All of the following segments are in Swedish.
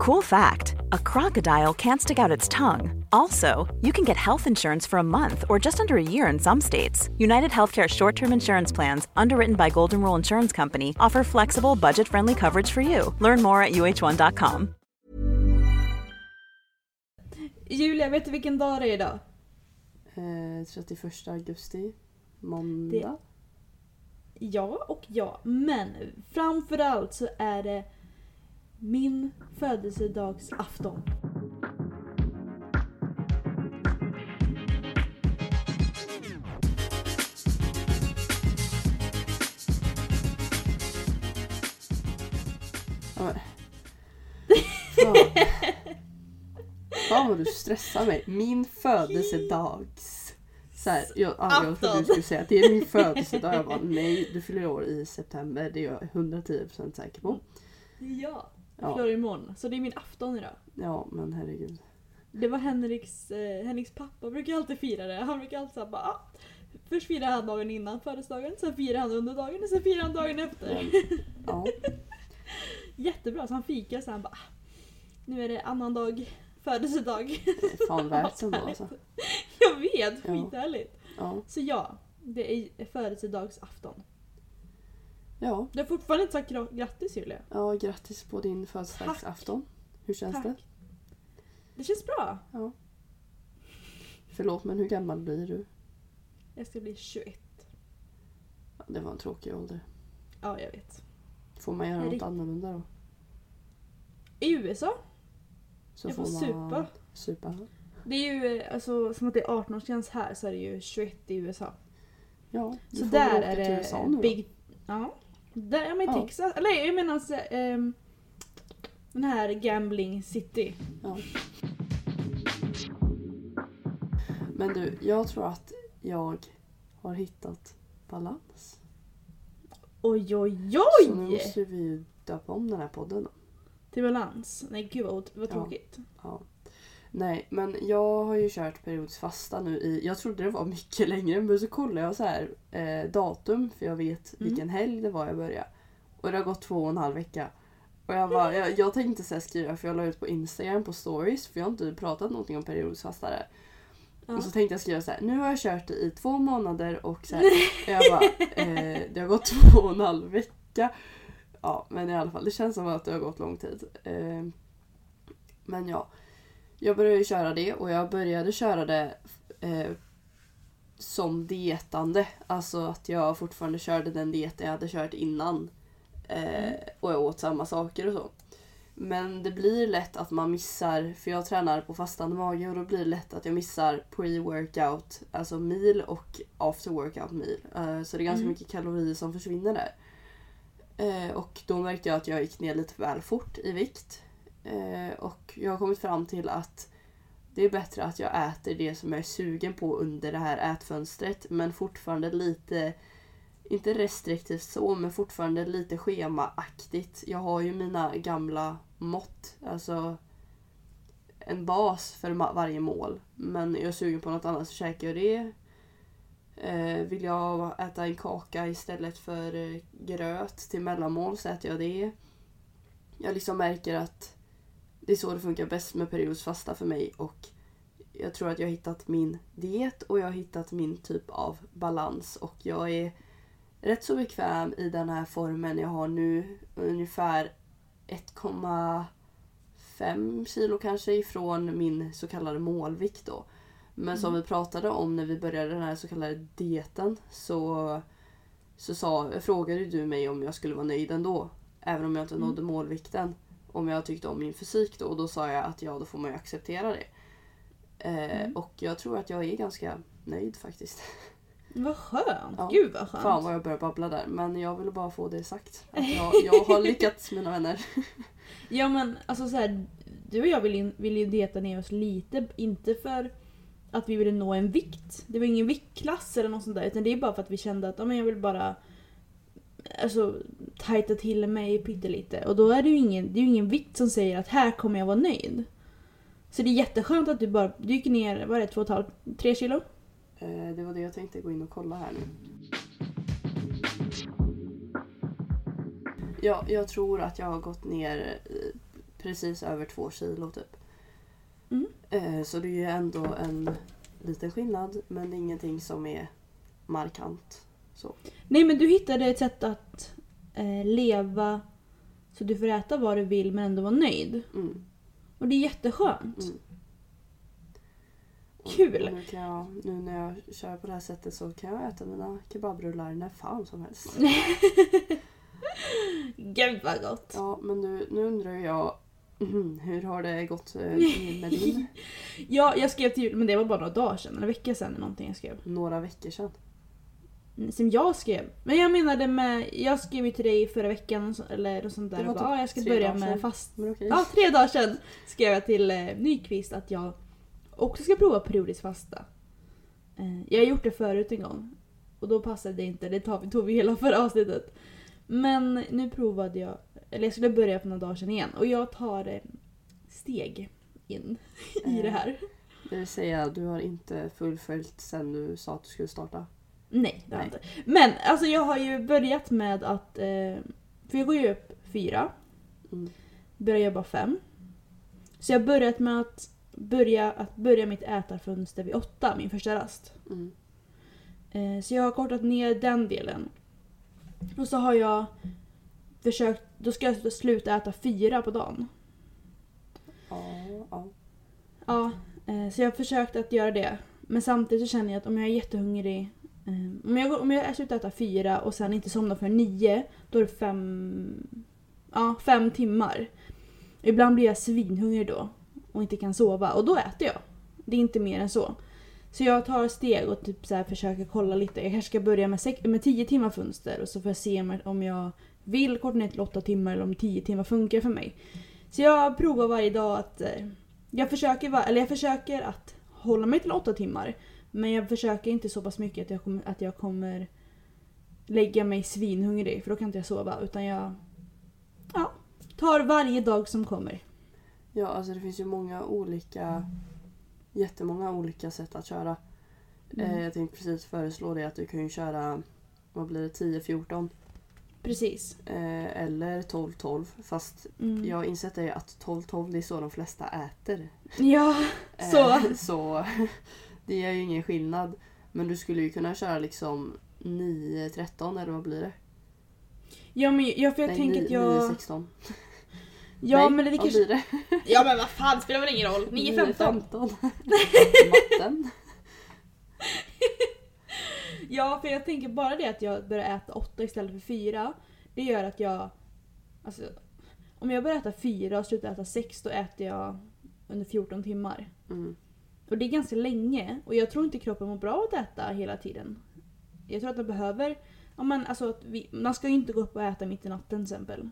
Cool fact a crocodile can't stick out its tongue. Also, you can get health insurance for a month or just under a year in some states. United Healthcare short term insurance plans, underwritten by Golden Rule Insurance Company, offer flexible, budget friendly coverage for you. Learn more at uh1.com. Julia, vet du vilken dag det är idag? Eh, 31 augusti. Måndag. Ja och ja, men framförallt så är det min födelsedagsafton. Ja, men. Fan. Fan vad du stressar mig. Min födelsedags... Så här, jag, ja, jag trodde du skulle säga att det är min födelsedag. Jag bara nej, du fyller år i september. Det är jag 110% säker på. Ja, Ja. fyller imorgon. Så det är min afton idag. Ja, men herregud. Det var Henriks, eh, Henriks pappa brukar alltid fira det. Han brukar alltid säga bara ah, Först firar han dagen innan födelsedagen, sen firar han under dagen och sen firar han dagen efter. Ja, Jättebra, så han fikar så han bara ah, Nu är det annan dag födelsedag. fan värt ändå alltså. Jag vet, Ja. skithärligt. Ja, Så ja, det är födelsedagsafton. Ja, Du har fortfarande inte sagt gra- grattis Julia. ja, grattis på din födelsedagsafton. Hur känns Tack. det? Det känns bra. Ja. Förlåt, men hur gammal blir du? Jag ska bli 21. Ja, det var en tråkig ålder. Ja, jag vet. Får man göra det- något annorlunda då? I USA? Så Jag får supa. Supa. Det är ju eh, alltså, som att det är 18-årsgräns här så är det ju 21 i USA. Ja, du Så får väl där åka är till USA nu då. big... Ja. Där, ja men i Ja. Texas. Eller jag menar alltså, ehm, den här gambling city. Ja. Men du, jag tror att jag har hittat balans. Oj oj Så nu oj! måste vi ju döpa om den här podden då. Till balans. Nej gud vad, vad Ja. tråkigt. Ja. Nej, men jag har ju kört periodisk fasta nu i, jag trodde det var mycket längre, men så kollade jag så här eh, datum för jag vet Mm. vilken helg det var jag började. Och det har gått två och en halv vecka. Och jag, bara, jag, jag tänkte så skriva, för jag la ut på Instagram på stories, för jag har inte pratat någonting om periodisk fasta där. Ja. Och så tänkte jag skriva så här, nu har jag kört det i två månader och så här, jag bara, eh, det har gått två och en halv vecka. Ja, men i alla fall, det känns som att det har gått lång tid. Eh, men ja, jag började köra det och jag började köra det eh, som dietande. Alltså att jag fortfarande körde den dieten jag hade kört innan. Eh, och jag åt samma saker och så. Men det blir lätt att man missar, för jag tränar på fastande mage och då blir det lätt att jag missar pre-workout, alltså mil och after workout mil. Eh, så det är ganska Mm. mycket kalorier som försvinner där. Eh, och då märkte jag att jag gick ner lite väl fort i vikt. Eh, och jag har kommit fram till att det är bättre att jag äter det som jag är sugen på under det här ätfönstret men fortfarande lite, inte restriktivt så, men fortfarande lite schemaaktigt. Jag har ju mina gamla mått, alltså en bas för varje mål. Men är jag sugen på något annat så käkar jag det. Eh, vill jag äta en kaka istället för eh, gröt till mellanmål så äter jag det. Jag liksom märker att det är så det funkar bäst med periodisk fasta för mig och jag tror att jag har hittat min diet och jag har hittat min typ av balans och jag är rätt så bekväm i den här formen jag har nu. Ungefär 1,5 kilo kanske ifrån min så kallade målvikt då. Men som vi pratade om när vi började den här så kallade dieten så, så sa, frågade du mig om jag skulle vara nöjd ändå. Även om jag inte Mm. nådde målvikten. Om jag tyckte om min fysik då. Och då sa jag att ja, då får man ju acceptera det. Eh, Mm. Och jag tror att jag är ganska nöjd faktiskt. Vad skönt! Ja. Gud vad skönt. Fan vad jag börjar babbla där. Men jag ville bara få det sagt. Att jag, jag har lyckats mina vänner. Ja men alltså så här, du och jag vill, in, vill ju dieta ner oss lite, inte för att vi ville nå en vikt. Det var ingen viktklass eller något sånt där utan det är bara för att vi kände att ja, men jag vill bara alltså, tajta till mig pyttelite. Och då är det ju ingen, det är ingen vikt som säger att här kommer jag vara nöjd. Så det är jätteskönt att du bara du gick ner, vad är det, två och ett halvt, tre kilo? Eh, det var det jag tänkte gå in och kolla här nu. Ja, jag tror att jag har gått ner eh, precis över två kilo typ. Mm. Eh, så det är ju ändå en liten skillnad men ingenting som är markant. Så. Nej men du hittade ett sätt att eh, leva så du får äta vad du vill men ändå vara nöjd. Mm, Och det är jätteskönt. mm. Kul. och Nu, kan jag, nu när jag kör på det här sättet så kan jag äta mina kebabrullar när fan som helst. Gud vad gott. Ja, men nu, nu undrar jag hur har det gått eh, med din? Ja, jag skrev till jul, men det var bara några dagar sedan, eller en vecka sedan någonting jag skrev. Några veckor sedan. Som jag skrev. Men jag menade med, jag skrev ju till dig förra veckan eller något sånt där Det var och bara, typ ah, jag ska börja med fast... Okej. Ja, tre dagar sedan skrev jag till eh, Nyqvist att jag också ska prova periodisk fasta. Eh, jag har gjort det förut en gång. Och då passade det inte, det tog vi, tog vi hela förra avsnittet. Men nu provade jag, eller jag skulle börja för några dagar sedan igen och jag tar eh, steg in i Eh. det här. Det vill säga, du har inte fullföljt sen du sa att du skulle starta. Nej, det har jag inte. Men alltså jag har ju börjat med att, eh, för jag går ju upp fyra, Mm. börjar jobba fem. Så jag har börjat med att börja, att börja mitt ätarfönster vid åtta, min första rast. Mm. Eh, så jag har kortat ner den delen. Och så har jag försökt, då ska jag sluta äta fyra på dagen. Ja, ja. Ja, eh, så jag har försökt att göra det. Men samtidigt så känner jag att om jag är jättehungrig eh, Ehm, om, jag, går- om jag slutar äta fyra och sen inte somnar för nio, då är det fem, ja, fem timmar. Ibland blir jag svinhungrig då och inte kan sova och då äter jag. Det är inte mer än så. Så jag tar steg och typ så här försöker kolla lite. Jag kanske ska börja med, sex, med tio timmar fönster och så får jag se om jag- vill korta ner till åtta timmar eller om tio timmar funkar för mig. Så jag provar varje dag att eh, jag försöker, eller jag försöker att hålla mig till åtta timmar. Men jag försöker inte så pass mycket att jag kommer, att jag kommer lägga mig svinhungrig för då kan inte jag sova. Utan jag ja, tar varje dag som kommer. ja, alltså det finns ju många olika, jättemånga olika sätt att köra. Mm. Eh, jag tänkte precis föreslå det att du kan ju köra, vad blir det, 10-14 Precis. eh, eller 12-12. Fast Mm. jag har insett att 12-12 det är så de flesta äter. Ja, Eh, så. så det gör ju ingen skillnad. Men du skulle ju kunna köra liksom 9-13 eller vad blir det? Ja, men jag, för jag Nej, tänker att jag... 9-16. Ja, Nej, men det kanske... blir det? Ja, men vad fan spelar väl ingen roll? 9.15. 9-15. Matten. Ja, för jag tänker bara det att jag börjar äta åtta istället för fyra. Det gör att jag... Alltså, om jag börjar äta fyra och slutar äta sex då äter jag under 14 timmar. Mm. Och det är ganska länge och jag tror inte kroppen mår bra av att äta hela tiden. Jag tror att man behöver... Ja, men alltså vi, man ska ju inte gå upp och äta mitt i natten till exempel.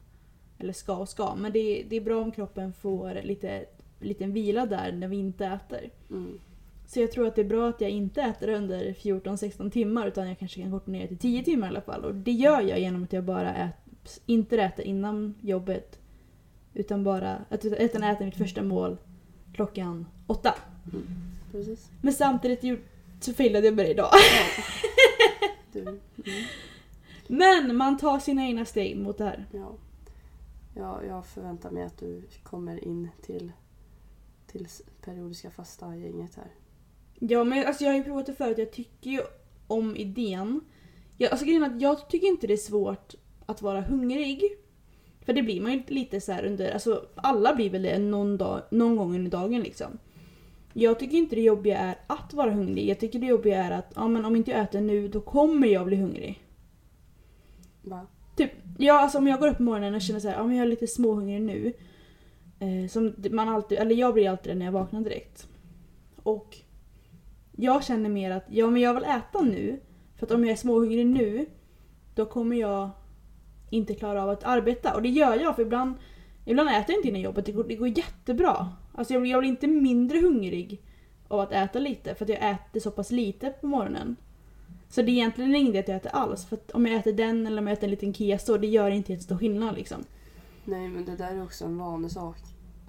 Eller ska och ska, men det, är- det är bra om kroppen får lite liten vila där när vi inte äter. Mm. Så jag tror att det är bra att jag inte äter under 14-16 timmar utan jag kanske kan korta ner till 10 timmar i alla fall. Och det gör jag genom att jag bara ät, inte äter innan jobbet. Utan bara att utan äter mitt första mål klockan åtta. Precis. Men samtidigt gjorde- så failade jag med det idag. Ja. Du. Mm. Men man tar sina egna steg mot det här. Ja. ja. Jag förväntar mig att du kommer in till, till periodiska fasta gänget här. Ja men alltså jag har ju provat det förut, jag tycker ju om idén. Jag, alltså grejen att jag tycker inte det är svårt att vara hungrig. För det blir man ju lite så här under, alltså alla blir väl det någon, dag, någon gång under dagen liksom. Jag tycker inte det jobbiga är att vara hungrig, jag tycker det jobbiga är att ja, men om inte jag äter nu då kommer jag bli hungrig. Va? Typ, ja, alltså om jag går upp på morgonen och känner så här, ja, men jag är lite småhungrig nu. Eh, som man alltid, eller jag blir alltid det när jag vaknar direkt. Och jag känner mer att ja, men jag vill äta nu. För att om jag är småhungrig nu, då kommer jag inte klara av att arbeta. Och det gör jag, för ibland, ibland äter jag inte innan jobbet. Det går, det går jättebra. Alltså jag, jag blir inte mindre hungrig av att äta lite, för att jag äter så pass lite på morgonen. Så det är egentligen ingen idé att jag äter alls. För om jag äter den eller om jag äter en liten keso, det gör inte jättestor skillnad liksom. Nej men det där är också en vanlig sak.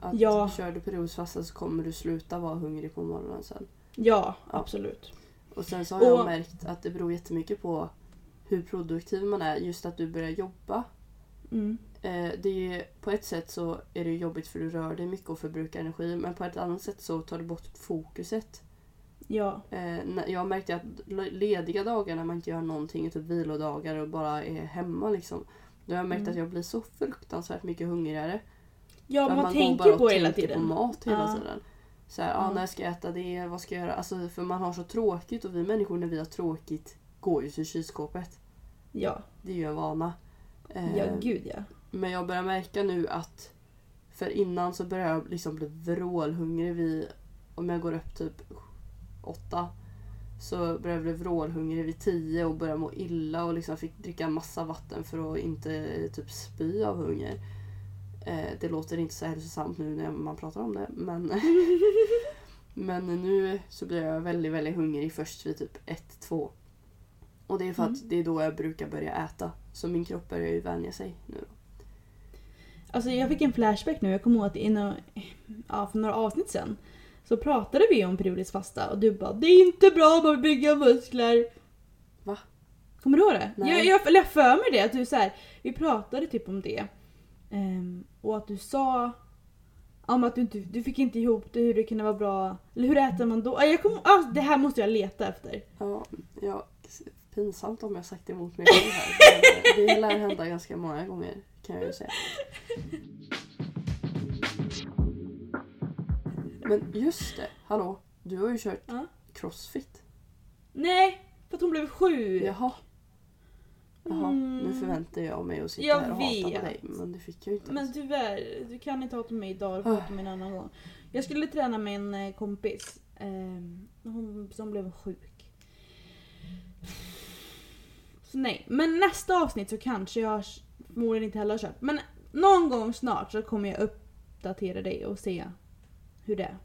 Att Ja. kör du periodfasta så kommer du sluta vara hungrig på morgonen sen. Ja, Ja. absolut. Och sen så har jag Och- märkt att det beror jättemycket på hur produktiv man är. Just att du börjar jobba Mm. Eh, det är ju, på ett sätt så är det jobbigt för du rör dig mycket och förbrukar energi men på ett annat sätt så tar det bort fokuset. Ja. Eh, jag märkte att lediga dagar när man inte gör någonting, typ vilodagar och bara är hemma liksom. Då har jag märkt Mm. att jag blir så fruktansvärt mycket hungrigare. Ja, man, att tänker bara på och hela tiden. på mat hela Ja. tiden. Så här, ah, Ja. när ska jag äta det? Vad ska jag göra? Alltså, för man har så tråkigt och vi människor när vi har tråkigt går ju till kylskåpet. Ja. Det är ju en vana. Eh, Ja, gud ja. Men jag börjar märka nu att för innan så börjar jag liksom bli vrålhungrig vid om jag går upp typ åtta så börjar jag bli vrålhungrig vid tio och börjar må illa och liksom fick dricka massa vatten för att inte typ spy av hunger. Eh, det låter inte så hälsosamt nu när man pratar om det men Men nu så blir jag väldigt, väldigt hungrig först vid typ ett två Och det är för Mm. att det är då jag brukar börja äta. Så min kropp börjar ju vänja sig nu. Alltså jag fick en flashback nu. Jag kommer ihåg att innan, ja, för några avsnitt sen så pratade vi om periodisk fasta och du bara det är inte bra man vill bygga muskler. Va? Kommer du ihåg det? Nej. Jag, jag, jag för mig det. Att du så här, vi pratade typ om det. Ehm, och att du sa om att du, inte, du fick inte ihop det, hur det kunde vara bra. Eller hur äter man då? Jag kom, ah, det här måste jag leta efter. Ja, ja, pinsamt om jag sagt emot mig själv här. Men Det lär hända ganska många gånger kan jag ju säga. Men just det, hallå. Du har ju kört Ja. crossfit. Nej, för att hon blev sju. Jaha. Jaha, nu Mm. förväntar jag mig att sitta Jag här och hata på vet. dig. Men det fick jag ju inte Men ens. tyvärr, du kan inte hata mig idag, du får hata mig en annan gång. Jag skulle träna med en eh, kompis. ehm, hon, som blev sjuk. Så nej, men nästa avsnitt så kanske jag förmodligen inte heller har kört. Men någon gång snart så kommer jag uppdatera dig och se hur det är.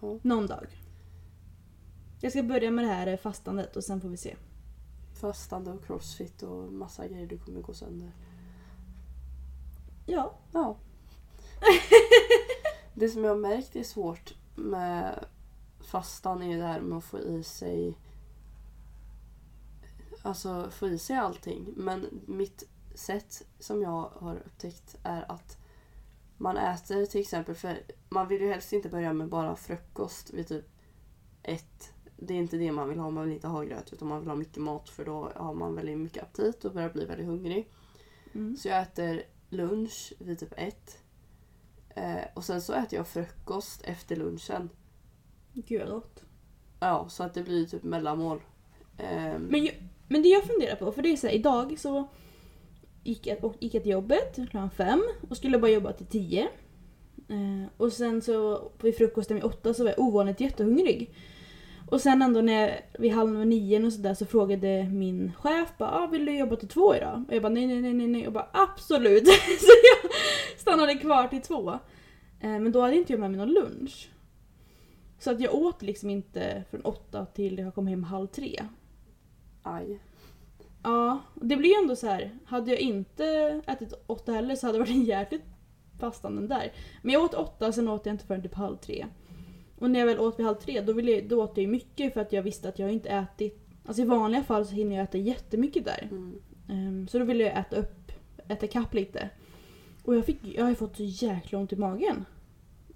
Ja. Någon dag. Jag ska börja med det här eh, fastandet och sen får vi se. Fastande och crossfit och massa grejer du kommer gå sönder. Ja. Ja. det som jag har märkt är svårt med fastan är ju det här med att få i sig Alltså få i sig allting. Men mitt sätt som jag har upptäckt är att man äter till exempel, för man vill ju helst inte börja med bara frukost vid typ ett. Det är inte det man vill ha, man vill inte ha gröt utan man vill ha mycket mat för då har man väldigt mycket aptit och börjar bli väldigt hungrig. Mm. Så jag äter lunch vid typ ett. Eh, och sen så äter jag frukost efter lunchen. Gud vad gott. Ja, så att det blir typ mellanmål. Ehm, Men, jag, men det jag funderar på, för det är så här, idag så gick jag, och gick jag till jobbet klockan fem och skulle bara jobba till tio. Eh, och sen så vid frukosten vid åtta så var jag ovanligt jättehungrig. Och sen ändå när jag, vid halv nio och sådär så frågade min chef bara ah, vill du jobba till två idag? Och jag bara nej nej nej nej nej och bara absolut. så jag stannade kvar till två. Eh, men då hade inte jag med mig någon lunch. Så att jag åt liksom inte från åtta till jag kom hem halv tre aj. Ja, det blir ju ändå så här. Hade jag inte ätit åtta heller så hade det varit en jäkligt fastanden där. Men jag åt åtta, sen åt jag inte förrän typ halv tre. Och när jag väl åt vid halv tre, då, ville jag, då åt jag ju mycket för att jag visste att jag inte ätit... Alltså i vanliga fall så hinner jag äta jättemycket där. Mm. Ehm, så då ville jag äta upp, äta kapp lite. Och jag, fick, jag har ju fått så jäkla ont i magen.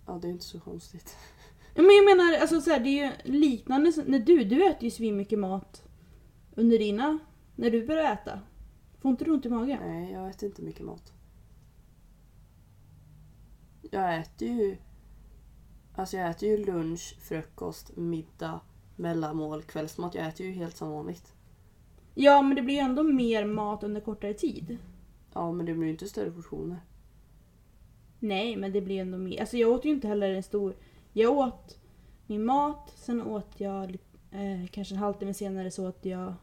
Ja, det är inte så konstigt. Men jag menar, alltså så här, det är ju liknande när du, du äter ju mycket mat under dina, när du börjar äta. Får inte du ont i magen? Nej, jag äter inte mycket mat. Jag äter ju... Alltså jag äter ju lunch, frukost, middag, mellanmål, kvällsmat. Jag äter ju helt som vanligt. Ja, men det blir ju ändå mer mat under kortare tid. Ja, men det blir ju inte större portioner. Nej, men det blir ändå mer. Alltså jag åt ju inte heller en stor... Jag åt min mat, sen åt jag eh, kanske en halvtimme senare så åt jag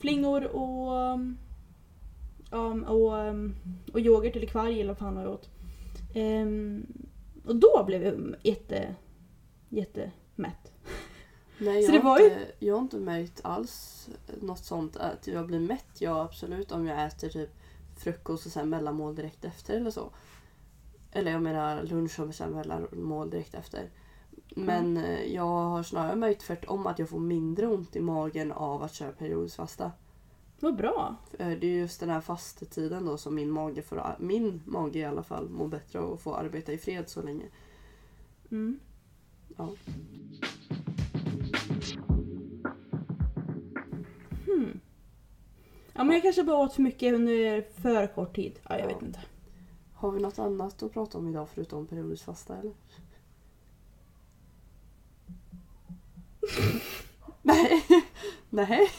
flingor och, um, och, um, och yoghurt eller kvarg eller vad fan jag åt. Ehm, och då blev jag jätte, jättemätt. Nej, jag, har var ju- inte, jag har inte märkt alls något sånt. Att jag blir mätt, ja absolut. Om jag äter typ frukost och sen mellanmål direkt efter eller så. Eller jag menar lunch och sen mellanmål direkt efter. Men eh, jag har snarare märkt tvärtom att jag får mindre ont i magen av att köra periodisk fasta. Vad bra. Eh, Det är just den här fastetiden då som min mage, får, min mage i alla fall, mår bättre av att få arbeta i fred så länge. Mm. Ja. Hmm. Ja men jag kanske bara åt för mycket under för kort tid. Ja, jag Ja. vet inte. Har vi något annat att prata om idag förutom periodisk fasta eller? Nej. Nej.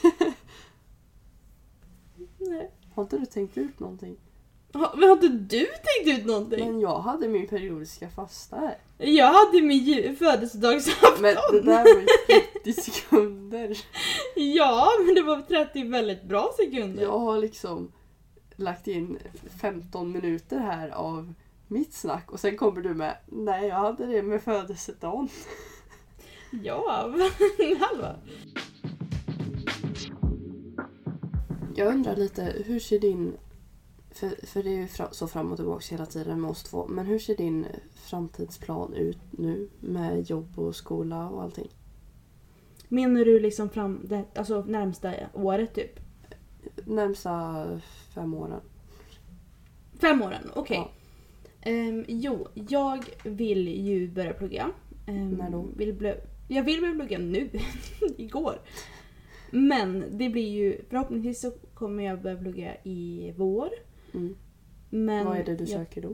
Nej. Har inte du tänkt ut någonting? Ha, men har inte du tänkt ut någonting? Men jag hade min periodiska fasta här. Jag hade min födelsedagsafton. Men det där var ju 30 sekunder. Ja, men det var 30 väldigt bra sekunder. Jag har liksom lagt in 15 minuter här av mitt snack och sen kommer du med Nej, jag hade det med födelsedagen. Ja, halva. Jag undrar lite, hur ser din... För, för det är ju fra, så fram och tillbaka hela tiden med oss två. Men hur ser din framtidsplan ut nu med jobb och skola och allting? Menar du liksom fram det, alltså närmsta året typ? Närmsta fem åren. Fem åren, okej. Ja. Ehm, jo, jag vill ju börja plugga. Ehm, När då? Vill bli, jag vill börja plugga nu. Igår. Men det blir ju, förhoppningsvis så kommer jag börja plugga i vår. Mm. Men Vad är det du jag, söker då?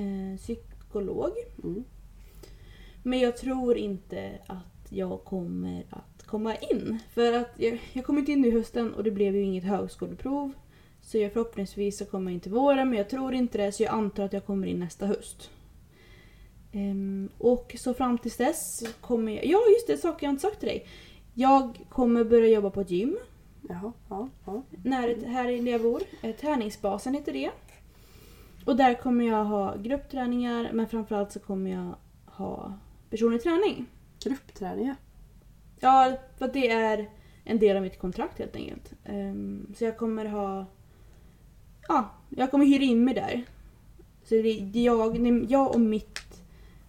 eh, psykolog. Mm. Men jag tror inte att jag kommer att komma in. För att jag, jag kom inte in i hösten och det blev ju inget högskoleprov. Så jag förhoppningsvis så kommer jag in till våren men jag tror inte det så jag antar att jag kommer in nästa höst. Ehm, och så fram tills dess kommer jag... Ja just det, saker jag inte sagt till dig. Jag kommer börja jobba på ett gym. Jaha, ja, ja. När, här där jag bor. Eh, Träningsbasen heter det. Och där kommer jag ha gruppträningar men framförallt så kommer jag ha personlig träning. Gruppträningar. Ja, för att det är en del av mitt kontrakt helt enkelt. Ehm, så jag kommer ha... Ja, jag kommer hyra in mig där. Så det är jag, jag och mitt,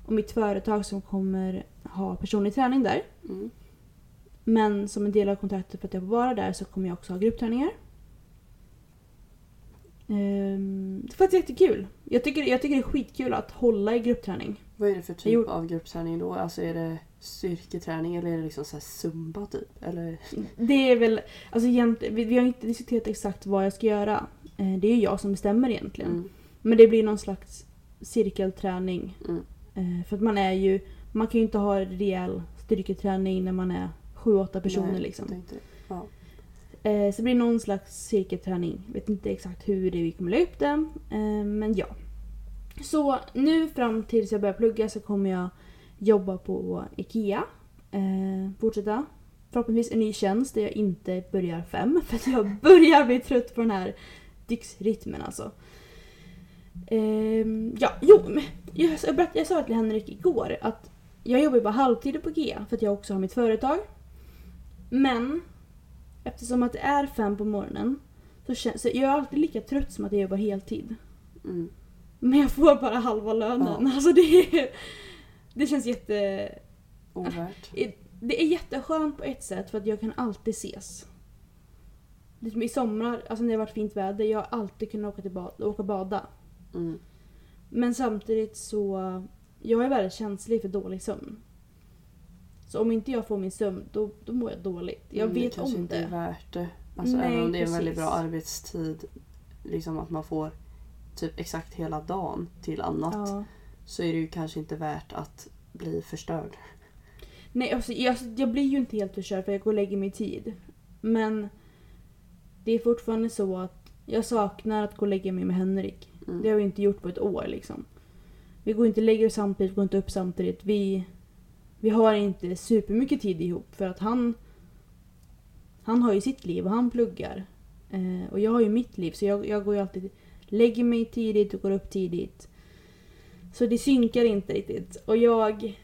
och mitt företag som kommer ha personlig träning där. Mm. Men som en del av kontraktet för att jag får vara där så kommer jag också ha gruppträningar. Um, det är faktiskt jättekul. Jag tycker, jag tycker det är skitkul att hålla i gruppträning. Vad är det för typ gjorde- av gruppträning då? Alltså är det styrketräning eller är det liksom så zumba typ? Eller? Det är väl, alltså vi, vi har inte diskuterat exakt vad jag ska göra. Eh, det är ju jag som bestämmer egentligen. Mm. Men det blir någon slags cirkelträning. Mm. Eh, för att man är ju, man kan ju inte ha rejäl styrketräning när man är 7-8 personer Nej, liksom. tänkte. Ja. Eh, så det blir någon slags cirkelträning. Vet inte exakt hur det vi kommer lägga upp det. Eh, men ja. Så nu fram tills jag börjar plugga så kommer jag jobba på IKEA. Fortsätta. Förhoppningsvis en ny tjänst där jag inte börjar fem. För att jag börjar bli trött på den här dygnsrytmen alltså. Ehm, ja, jo, jag, jag, berättade, jag sa till Henrik igår att jag jobbar bara halvtid på IKEA för att jag också har mitt företag. Men eftersom att det är fem på morgonen så känns så jag är alltid lika trött som att jag jobbar heltid. Mm. Men jag får bara halva lönen. Ja. Alltså det, är, det känns jätte... Ovärt. Det är jätteskönt på ett sätt för att jag kan alltid ses. Liksom I somrar, alltså när det har varit fint väder, jag har alltid kunnat åka, till bad, åka och bada. Mm. Men samtidigt så... Jag är väldigt känslig för dålig sömn. Så om inte jag får min sömn, då, då mår jag dåligt. Jag Mm, vet kanske om inte är det. värt det. Alltså Nej, även om det är en väldigt bra arbetstid. Liksom att man får typ exakt hela dagen till annat. Ja. Så är det ju kanske inte värt att bli förstörd. Nej, alltså, jag, jag blir ju inte helt förstörd för jag går och lägger mig i tid. Men det är fortfarande så att jag saknar att gå och lägga mig med Henrik. Mm. Det har vi inte gjort på ett år liksom. Vi går inte lägger oss samtidigt, går inte upp samtidigt. Vi, vi har inte supermycket tid ihop för att han han har ju sitt liv och han pluggar. Eh, och jag har ju mitt liv så jag, jag går ju alltid lägger mig tidigt och går upp tidigt. Så det synkar inte riktigt. Och jag...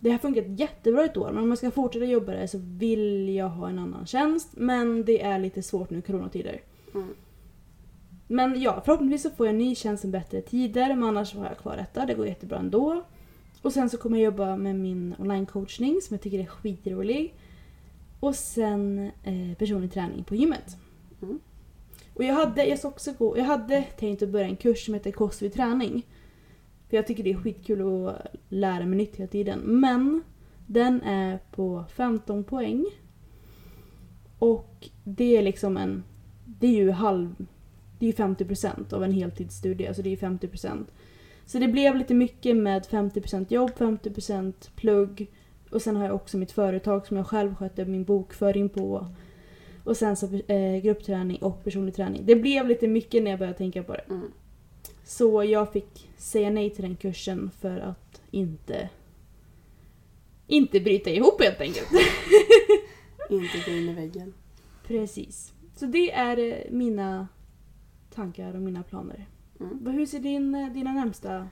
Det har funkat jättebra ett år men om jag ska fortsätta jobba där så vill jag ha en annan tjänst. Men det är lite svårt nu i coronatider. Mm. Men ja, förhoppningsvis så får jag en ny tjänst med bättre tider men annars har jag kvar detta. Det går jättebra ändå. Och sen så kommer jag jobba med min online-coachning som jag tycker är skitrolig. Och sen eh, personlig träning på gymmet. Mm. Och jag hade, jag ska också gå, jag hade tänkt att börja en kurs som heter kost vid träning. För jag tycker det är skitkul att lära mig nytt hela tiden. Men den är på 15 poäng. Och det är liksom en... Det är ju halv... Det är ju 50% av en heltidsstudie, alltså det är ju 50%. Så det blev lite mycket med 50% jobb, 50% plugg. Och sen har jag också mitt företag som jag själv sköter min bokföring på. Och sen så eh, gruppträning och personlig träning. Det blev lite mycket när jag började tänka på det. Mm. Så jag fick säga nej till den kursen för att inte... Inte bryta ihop helt enkelt. Inte gå in i väggen. Precis. Så det är eh, mina tankar och mina planer. Mm. Hur ser din, eh, dina närmsta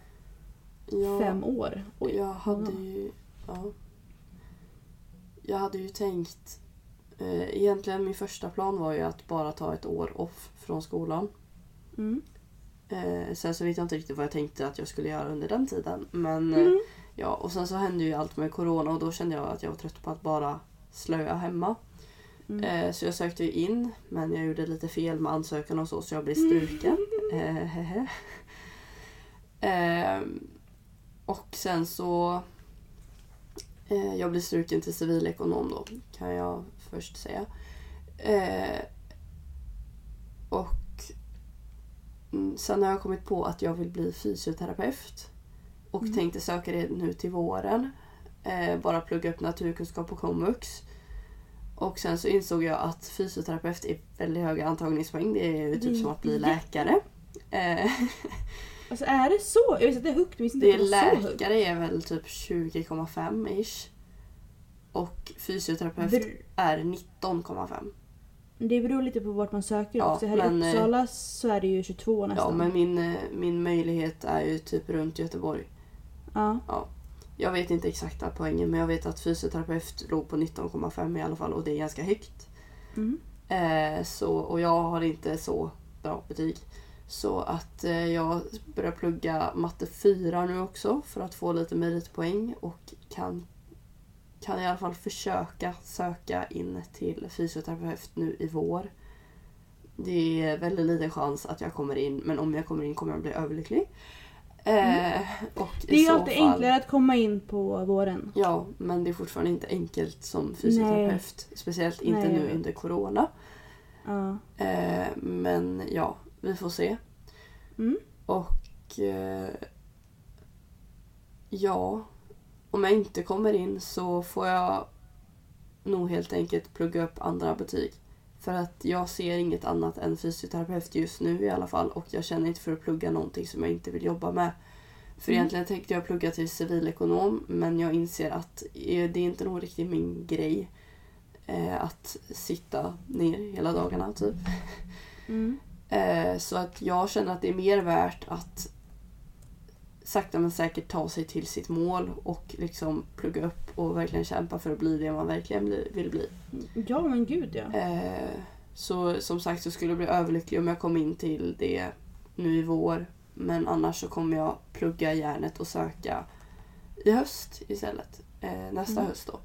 Ja, fem år? Oj, Jag hade ju... Ja. Jag hade ju tänkt... Eh, egentligen min första plan var ju att bara ta ett år off från skolan. Mm. Eh, sen så vet jag inte riktigt vad jag tänkte att jag skulle göra under den tiden. Men eh, Mm. ja, och sen så hände ju allt med corona och då kände jag att jag var trött på att bara slöa hemma. Mm. Eh, så jag sökte ju in men jag gjorde lite fel med ansökan och så så jag blev struken. Eh, hehe. Ehm, och sen så... Eh, jag blev struken till civilekonom då, kan jag först säga. Eh, och mm, sen har jag kommit på att jag vill bli fysioterapeut. Och Mm. tänkte söka det nu till våren. Eh, bara plugga upp naturkunskap på komvux. Och sen så insåg jag att fysioterapeut är väldigt höga antagningspoäng. Det är ju typ är som att bli jätte- läkare. Eh, Alltså är det så? Jag visste att det är högt, men det det var så högt. läkare är väl typ 20,5 ish. Och fysioterapeut Br- är 19,5. Det beror lite på vart man söker Ja, också. Här men, i eh, Uppsala så är det ju 22 nästan. Ja men min, eh, min möjlighet är ju typ runt Göteborg. Ja. Jag vet inte exakta poängen men jag vet att fysioterapeut låg på 19,5 i alla fall och det är ganska högt. Mm. Eh, så, och jag har inte så bra betyg. Så att eh, jag börjar plugga matte 4 nu också för att få lite meritpoäng och kan, kan i alla fall försöka söka in till fysioterapeut nu i vår. Det är väldigt liten chans att jag kommer in men om jag kommer in kommer jag bli överlycklig. Eh, och Det är alltid fall- enklare att komma in på våren. Ja, men det är fortfarande inte enkelt som fysioterapeut. Speciellt inte Nej, nu under corona. Ja. Eh, men ja, vi får se. Mm. Och eh, ja, om jag inte kommer in så får jag nog helt enkelt plugga upp andra betyg. För att jag ser inget annat än fysioterapeut just nu i alla fall och jag känner inte för att plugga någonting som jag inte vill jobba med. För Mm. egentligen tänkte jag plugga till civilekonom men jag inser att eh, det är inte nog riktigt min grej. Eh, att sitta ner hela dagarna typ. Mm. Eh, så att jag känner att det är mer värt att sakta men säkert ta sig till sitt mål och liksom plugga upp och verkligen kämpa för att bli det man verkligen vill bli. Ja men gud ja. Eh, så som sagt så skulle jag bli överlycklig om jag kom in till det nu i vår. Men annars så kommer jag plugga järnet och söka i höst istället. Eh, nästa Mm. höst då.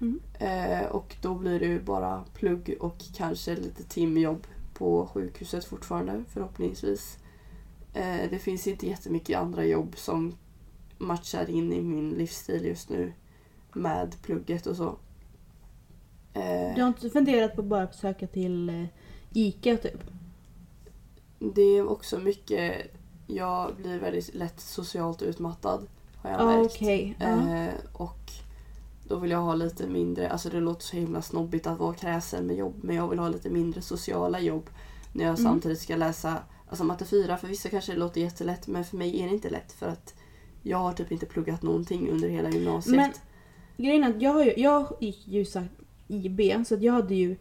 Mm. Eh, och då blir det ju bara plugg och kanske lite timjobb på sjukhuset fortfarande förhoppningsvis. Eh, det finns inte jättemycket andra jobb som matchar in i min livsstil just nu med plugget och så. Eh, Du har inte funderat på bara att söka till eh, ICA typ? Det är också mycket, jag blir väldigt lätt socialt utmattad har jag Ja märkt. Ja. Eh, och då vill jag ha lite mindre, alltså det låter så himla snobbigt att vara kräsen med jobb men jag vill ha lite mindre sociala jobb när jag Mm. samtidigt ska läsa alltså matte 4. För vissa kanske det låter jättelätt men för mig är det inte lätt för att jag har typ inte pluggat någonting under hela gymnasiet. Men- Grejen är att jag, ju, jag gick ju IB så jag hade ju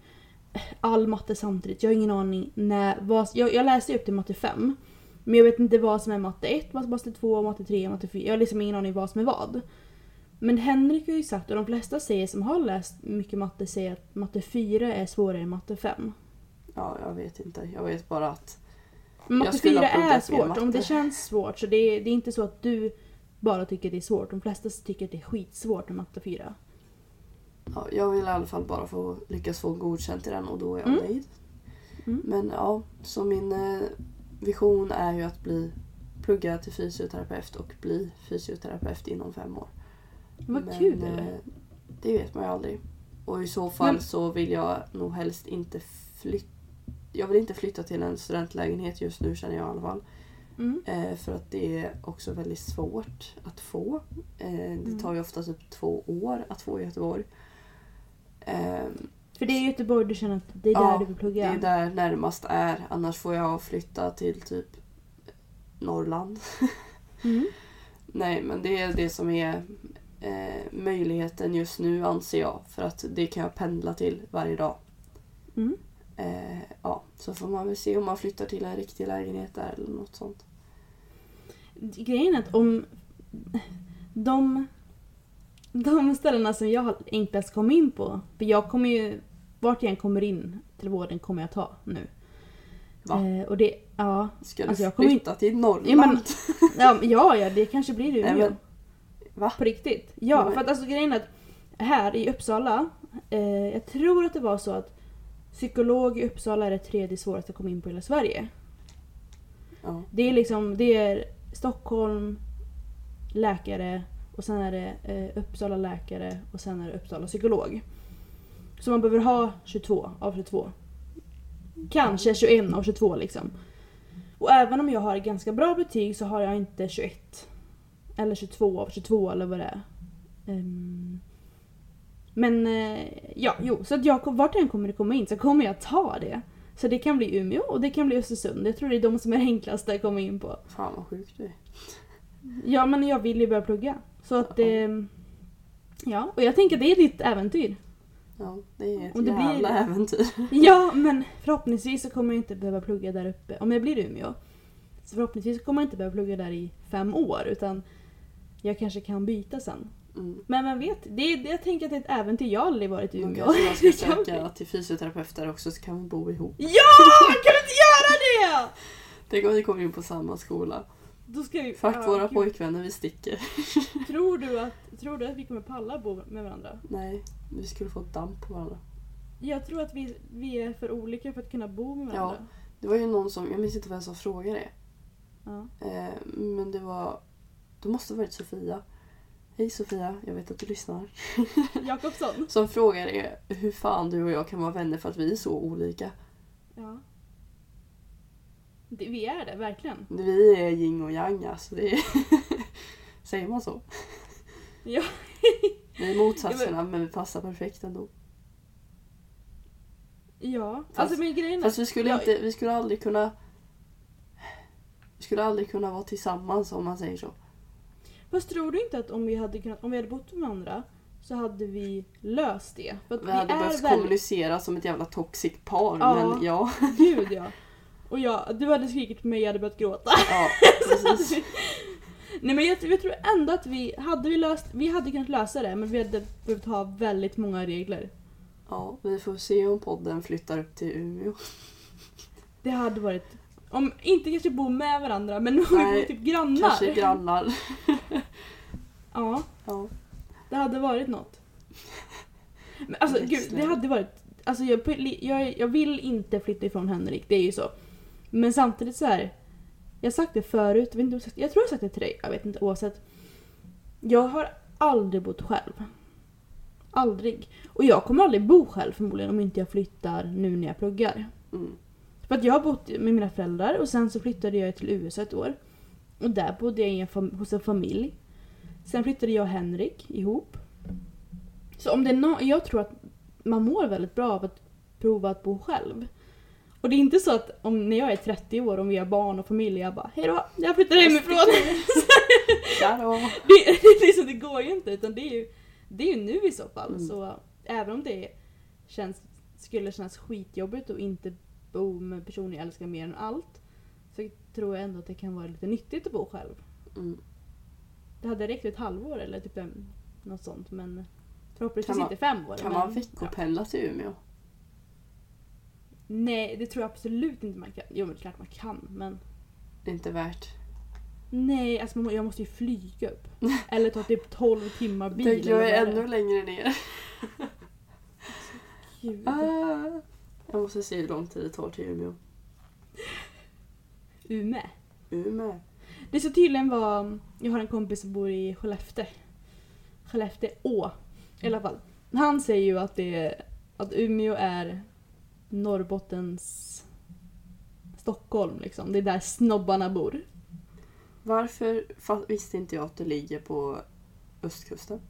all matte samtidigt. Jag har ingen aning när... Vad, jag, jag läste upp till matte 5. Men jag vet inte vad som är matte 1, matte 2, matte 3, matte 4. Jag har liksom ingen aning vad som är vad. Men Henrik har ju sagt, och de flesta säger som har läst mycket matte säger att matte 4 är svårare än matte 5. Ja, jag vet inte. Jag vet bara att Men matte skulle 4 ha pluggat är svårt. Om det känns svårt så det är, det är inte så att du bara tycker det är svårt. De flesta tycker att det är skitsvårt med matte 4. ja, jag vill i alla fall bara få lyckas få godkänt i den och då är jag Mm. nöjd. Mm. Men ja, så min eh, vision är ju att bli plugga till fysioterapeut och bli fysioterapeut inom fem år. Vad Men, kul! eh, det vet man ju aldrig. Och i så fall Men- så vill jag nog helst inte flytta. Jag vill inte flytta till en studentlägenhet just nu känner jag i alla fall. Mm. Eh, för att det är också väldigt svårt att få. Eh, det Mm. tar ju ofta typ två år att få i Göteborg. Eh, För det är Göteborg du känner att det är där Ja, du vill det plugga? är där närmast är. Annars får jag flytta till typ Norrland. Mm. Nej men det är det som är eh, möjligheten just nu anser jag. För att det kan jag pendla till varje dag. Mm. Eh, ja, så får man väl se om man flyttar till en riktig lägenhet där eller något sånt. Grejen är att om de, de ställena som jag enklast kommer in på, för jag kommer ju, vart jag än kommer in till vården kommer jag ta nu. Va? Eh, och det, ja, Ska du Alltså, kommer flytta till Norrland? Ja, men- ja, ja, det kanske blir Nej, Umeå. men- Va? På riktigt. Ja, Nej. för att alltså grejen är att här i Uppsala, eh, jag tror att det var så att psykolog i Uppsala är det tredje svåraste att komma in på i hela Sverige. Ja. Det är liksom, det är Stockholm, läkare och sen är det eh, Uppsala läkare och sen är det Uppsala psykolog. Så man behöver ha 22 av 22. Kanske 21 av 22 liksom. Och även om jag har ganska bra betyg så har jag inte 21. Eller 22 av 22 eller vad det är. Ehm, men eh, ja, jo. Så att jag, vart jag än kommer det komma in så kommer jag ta det. Så det kan bli Umeå och det kan bli Östersund. Jag tror det är de som är enklaste att komma in på. Fan vad sjukt du. Ja, men jag vill ju börja plugga. Så att Ja. det... Ja, och jag tänker att det är ditt äventyr. Ja, det är ett det blir- jävla äventyr. Ja, men förhoppningsvis så kommer jag inte behöva plugga där uppe. Om jag blir Umeå. Så förhoppningsvis kommer jag inte behöva plugga där i fem år. Utan jag kanske kan byta sen. Mm. Men vem vet? Det är, jag tänker att det är ett äventyr. Jag har aldrig varit i Umeå. kanske jag Det ska söka till fysioterapeuter också så kan vi bo ihop. Ja! Kan vi inte göra det? Tänk om vi kommer in på samma skola. Då ska vi... Fuck Ja, våra gud. pojkvänner, vi sticker. Tror du, att, tror du att vi kommer palla bo med varandra? Nej, vi skulle få damp på varandra. Jag tror att vi, vi är för olika för att kunna bo med varandra. Det var ju någon som, jag minns inte vem som frågade det. Ja. Eh, men det var, det måste ha varit Sofia. Hej Sofia, jag vet att du lyssnar. Jakobsson. Som frågade hur fan du och jag kan vara vänner för att vi är så olika. Ja. Det, vi är det, verkligen. Vi är yin och yang alltså. Det är Säger man så? Ja. Vi är motsatserna men vi passar perfekt ändå. Ja. Fast- alltså men grejen är... Fast vi skulle, Ja. inte, vi skulle aldrig kunna vi skulle aldrig kunna vara tillsammans om man säger så. Fast tror du inte att om vi hade, kunnat, om vi hade bott med varandra så hade vi löst det? För att Vi hade behövt väldigt- kommunicera som ett jävla toxic par Ja. men ja. Gud ja. Och jag, du hade skrikit på mig jag hade börjat gråta. ja precis. Nej men jag, jag tror ändå att vi hade vi löst, vi hade kunnat lösa det men vi hade behövt ha väldigt många regler. Ja, vi får se om podden flyttar upp till Umeå. Det hade varit, om inte kanske bo med varandra men om vi bor typ grannar. Kanske grannar. Ja, Ja. det hade varit något. Men alltså gud, det hade varit, alltså jag, jag, jag vill inte flytta ifrån Henrik, det är ju så. Men samtidigt så här. Jag har sagt det förut, jag, inte, jag tror jag har sagt det till dig, jag vet inte oavsett. Jag har aldrig bott själv. Aldrig. Och jag kommer aldrig bo själv förmodligen om inte jag flyttar nu när jag pluggar. Mm. För att jag har bott med mina föräldrar och sen så flyttade jag till USA ett år. Och där bodde jag en hos en familj. Sen flyttade jag och Henrik ihop. Så om det är no- jag tror att man mår väldigt bra av att prova att bo själv. Och det är inte så att om när jag är 30 år, om vi har barn och familj, jag bara hejdå, jag flyttar hemifrån. Det, det, liksom, det går ju inte utan det är ju, det är ju nu i så fall. Mm. Så även om det känns, skulle kännas skitjobbigt att inte bo med personer jag älskar mer än allt. Så tror jag ändå att det kan vara lite nyttigt att bo själv. Mm. Det hade räckt ett halvår eller typ en, något sånt men förhoppningsvis man- inte fem år. Kan men, man veckopendla till Umeå? Nej det tror jag absolut inte man kan. Jo men klart man kan men Det är inte värt. Nej, alltså man jag måste ju flyga upp. Eller ta typ 12 timmar bil. Tänk, jag är det ännu längre ner. Gud. Ah. Jag måste se hur lång tid det tar till Umeå. Ume. Umeå. Det ska tydligen vara, jag har en kompis som bor i Skellefteå. Skellefteå i alla fall. Han säger ju att, det att Umeå är Norrbottens Stockholm liksom. Det är där snobbarna bor. Varför visste inte jag att det ligger på östkusten?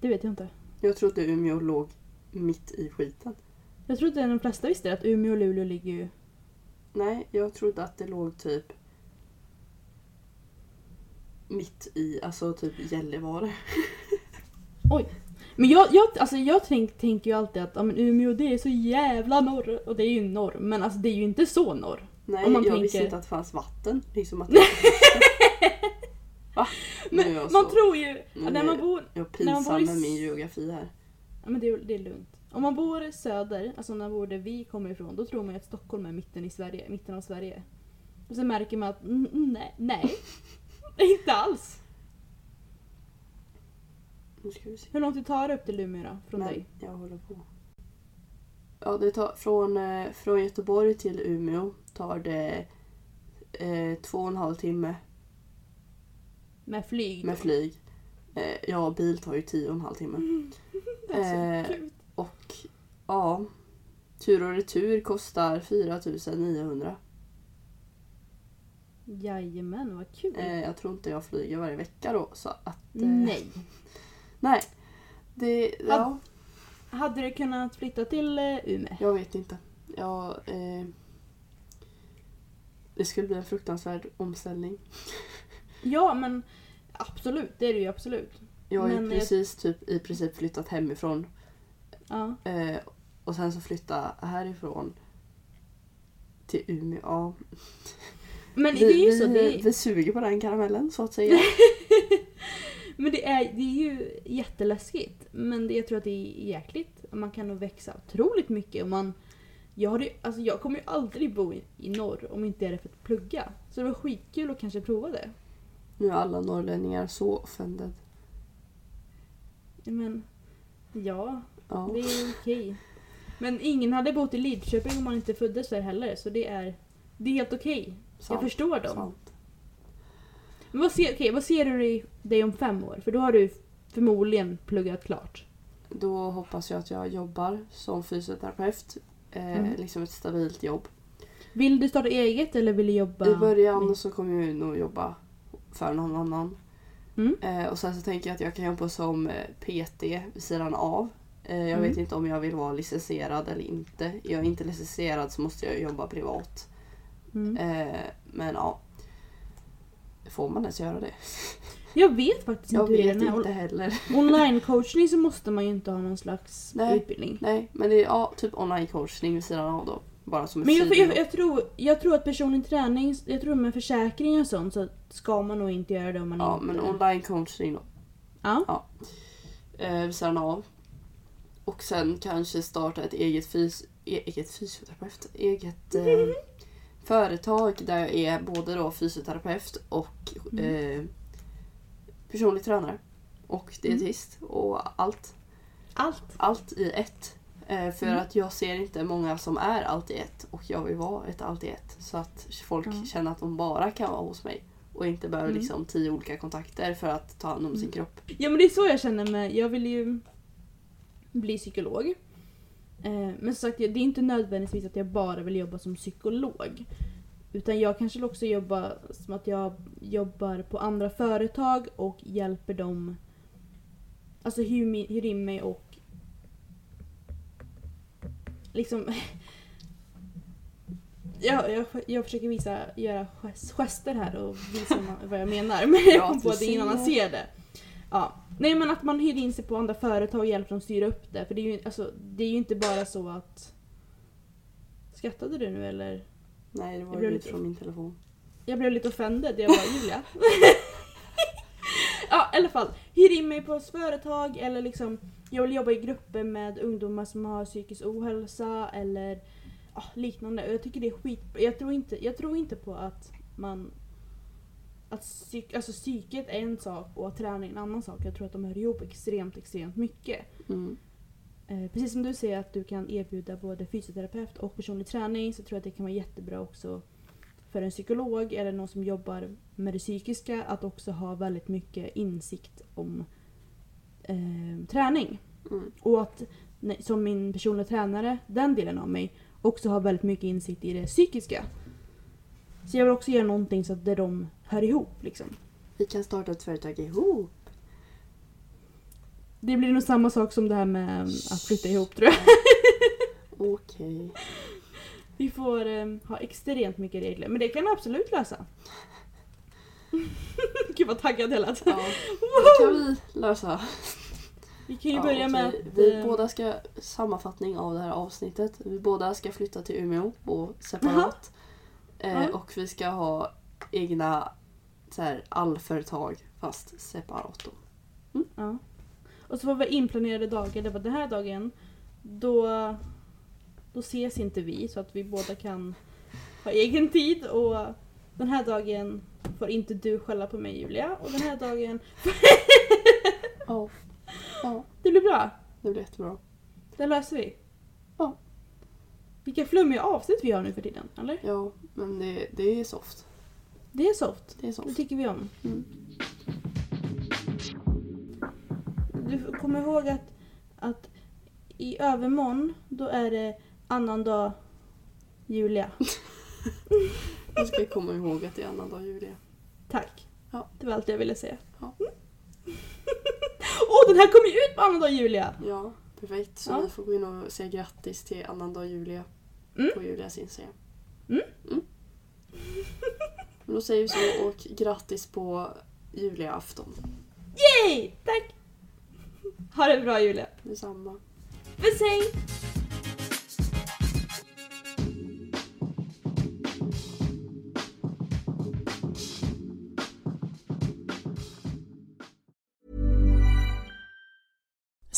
Det vet jag inte. Jag trodde Umeå låg mitt i skiten. Jag att de flesta visste att Umeå och Luleå ligger ju... Nej, jag trodde att det låg typ mitt i, alltså typ Gällivare. Men jag, jag, alltså jag tänk, tänker ju alltid att ja, men Umeå det är så jävla norr. Och det är ju norr. Men alltså det är ju inte så norr. Nej, Om man jag tänker- visste inte att det fanns vatten. Liksom att det Va? Men jag man så- tror ju... nu När är man bor... Jag är när man bor i med min geografi här. Ja men det, är- det är lugnt. Om man bor söder, alltså när man bor där vi kommer ifrån, då tror man ju att Stockholm är mitten, i Sverige, mitten av Sverige. Och sen märker man att nej, nej. inte alls. Hur långt det tar upp till Umeå då, från Men dig? jag håller på. Ja, det tar från, eh, från Göteborg till Umeå tar det eh, två och en halv timme Med flyg? med flyg. Eh, ja, bil tar ju tio och en halv timme. Alltså, Eh. Och ja, tur och retur kostar 4900. Jajamän, vad kul. Eh, jag tror inte jag flyger varje vecka då. Så att, eh, nej. Nej. Det, ja, Hade du kunnat flytta till eh, Umeå? jag vet inte. Jag, eh, det skulle bli en fruktansvärd omställning. Ja men absolut, det är det ju absolut. Jag har ju Men jag- precis typ i princip flyttat hemifrån Ja. eh, och sen så flytta härifrån till Umeå. Ja. Men Vi, det är ju vi, så. Det är, vi suger på den karamellen så att säga. Men det är, det är ju jätteläskigt. Men det, jag tror att det är jäkligt. Man kan nog växa otroligt mycket. Om man, jag, hade, ju- alltså jag kommer ju aldrig bo i, i norr om inte är det för att plugga. Så det var skitkul att kanske prova det. Nu är alla norrlänningar så offended. Men ja, Ja. det är okej. Men ingen hade bott i Lidköping om man inte föddes där heller. Så det är, det är helt okej. Jag Sant, förstår dem. sant. Men vad ser, okej, vad ser du i dig om fem år? För då har du förmodligen pluggat klart. Då hoppas jag att jag jobbar som fysioterapeut. Eh, Mm. Liksom ett stabilt jobb. Vill du starta eget eller vill du jobba? I början så kommer jag nog jobba för någon annan. Mm. Eh, och sen så tänker jag att jag kan jobba som eh, PT vid sidan av. Eh, jag Mm. vet inte om jag vill vara licensierad eller inte. Är jag inte licensierad så måste jag jobba privat. Mm. Eh, men ja. Får man ens göra det? Jag vet faktiskt Jag inte är. vet inte heller. Online-coachning så måste man ju inte ha någon slags Nej. utbildning. Nej, men det är ja, typ online coachning vid sidan av då. Bara som Men jag, jag, jag, tror, jag tror att personlig träning, jag tror med försäkring och sånt så ska man nog inte göra det om man Ja, inte... men online coachning då. Ja. Eh, vid sidan av. Och sen kanske starta ett eget, fys e- eget fysioterapeut. Eget eh, företag där jag är både då fysioterapeut och Mm. eh, personlig tränare. Och dietist och allt. Allt. Allt i ett. Eh, för Mm. att jag ser inte många som är allt i ett och jag vill vara ett allt i ett. Så att folk Ja. känner att de bara kan vara hos mig. Och inte behöver Mm. liksom tio olika kontakter för att ta hand om sin Mm. kropp. Ja men det är så jag känner med, jag vill ju bli psykolog. Eh, men som sagt, det är inte nödvändigtvis att jag bara vill jobba som psykolog. Utan jag kanske vill också jobba som att jag jobbar på andra företag och hjälper dem Alltså hyr, mi- hyr in mig och liksom jag, jag, jag försöker visa, göra gest- gester här och visa vad jag menar. Men jag Ja, kom på du att ingen ser. det. Ja. Nej men att man hyr in sig på andra företag och hjälper dem styra upp det. För det är ju, alltså, det är ju inte bara så att... Skrattade du nu eller? Nej, det var ju lite- från min telefon. Jag blev lite offended. Jag bara Julia. ja i alla fall. Hyr in mig på ett företag eller liksom jag vill jobba i grupper med ungdomar som har psykisk ohälsa eller ja, liknande. Jag tycker det är skit. Jag tror inte, jag tror inte på att man att psyk, alltså psyket är en sak och träning en annan sak. Jag tror att de hör ihop extremt, extremt mycket. Mm. eh, precis som du säger att du kan erbjuda både fysioterapeut och personlig träning så tror jag att det kan vara jättebra också för en psykolog eller någon som jobbar med det psykiska att också ha väldigt mycket insikt om eh, träning. Mm. Och att som min personliga tränare, den delen av mig, också har väldigt mycket insikt i det psykiska. Så jag vill också göra någonting så att där de hör ihop liksom. Vi kan starta ett företag ihop. Det blir nog samma sak som det här med att flytta ihop tror jag. Okej. Vi får eh, ha extremt mycket regler, men det kan vi absolut lösa. Gud vad taggad jag lät. Ja, det kan vi lösa. Vi kan ju Ja, börja med okej. att... Vi eh, båda ska, sammanfattning av det här avsnittet. Vi båda ska flytta till Umeå och separat. Eh, och vi ska ha egna så här, allföretag fast separat då. Ja. Och så får vi inplanerade dagar. Det var den här dagen, då, då ses inte vi så att vi båda kan ha egen tid. Och den här dagen får inte du skälla på mig Julia. Och den här dagen... Ja. ja, Det blir bra. det blir jättebra. Det löser vi. Ja. Vilka flummiga avsnitt vi har nu för tiden, eller? Ja, men det, det är soft. Det är soft. Det är Det soft. tycker vi om. Mm. Du kommer ihåg att, att i övermorgon då är det annandag Julia. Jag ska komma ihåg att det är annandag Julia. Tack. Ja. Det var allt jag ville säga. Ja. Åh, den här kommer ju ut på annandag Julia! Ja, perfekt. Så Ja. ni får gå in och säga grattis till annandag Julia Mm. på Julias Instagram. Mm. Men då säger vi så och grattis på Julia-afton. Yay! Tack! Ha det bra Julia. Detsamma. Puss hej!